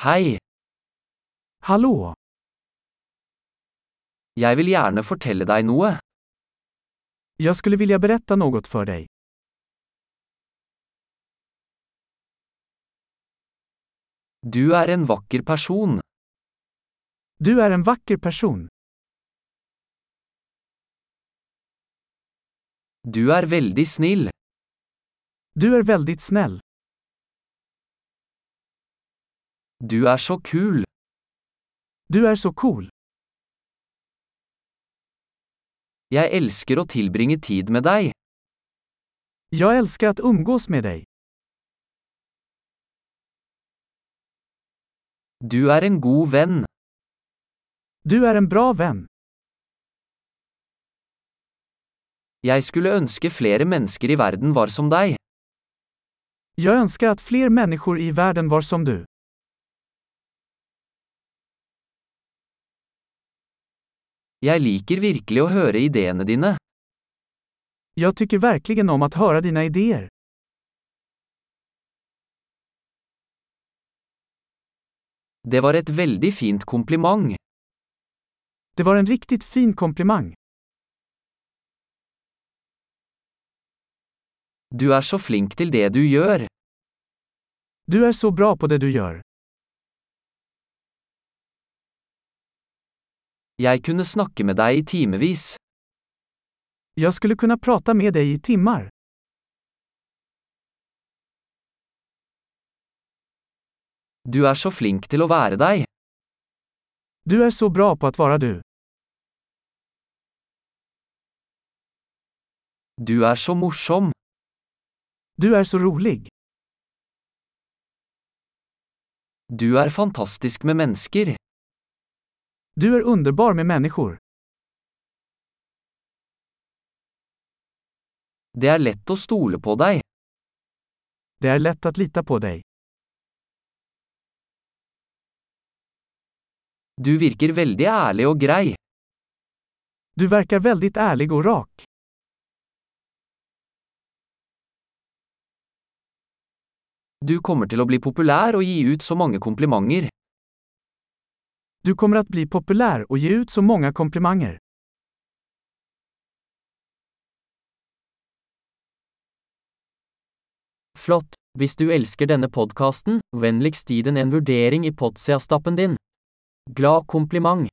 Hei, Hallo. jeg vil gjerne fortelle deg noe. Jag skulle vilja berätta något för dig. Du er en vakker person. Du er en vakker person. Du er veldig snill. Du er veldig snäll. Du er så kul. Du er så cool. Jeg elsker å tilbringe tid med deg. Jag älskar att umgås med dig. Du er en god venn. Du er en bra venn. Jeg skulle ønske flere mennesker i verden var som deg. Jag önskar att fler människor i världen var som du. Jeg liker virkelig å høre ideene dine. Jag tycker verkligen om att höra dina idéer. Det var et veldig fint kompliment. Det var en riktigt fin komplimang. Du er så flink til det du gjør. Du er så bra på det du gör. Jeg kunne snakke med deg i timevis. Jag skulle kunna prata med dig i timmar. Du er så flink til å være deg. Du är så bra på att vara du. Du er så morsom. Du är så rolig. Du er fantastisk med mennesker. Du är underbar med människor. Det er lett å stole på deg. Det er lett å lita på deg. Du virker veldig ærlig og grei. Du virker veldig ærlig og rak. Du kommer til å bli populær og gi ut så mange komplimenter. Du kommer att bli populär och ge ut så många komplimanger. Flott! Hvis du elsker denne podkasten, vennligst gi den en vurdering i Potsia-stappen din. Glad kompliment!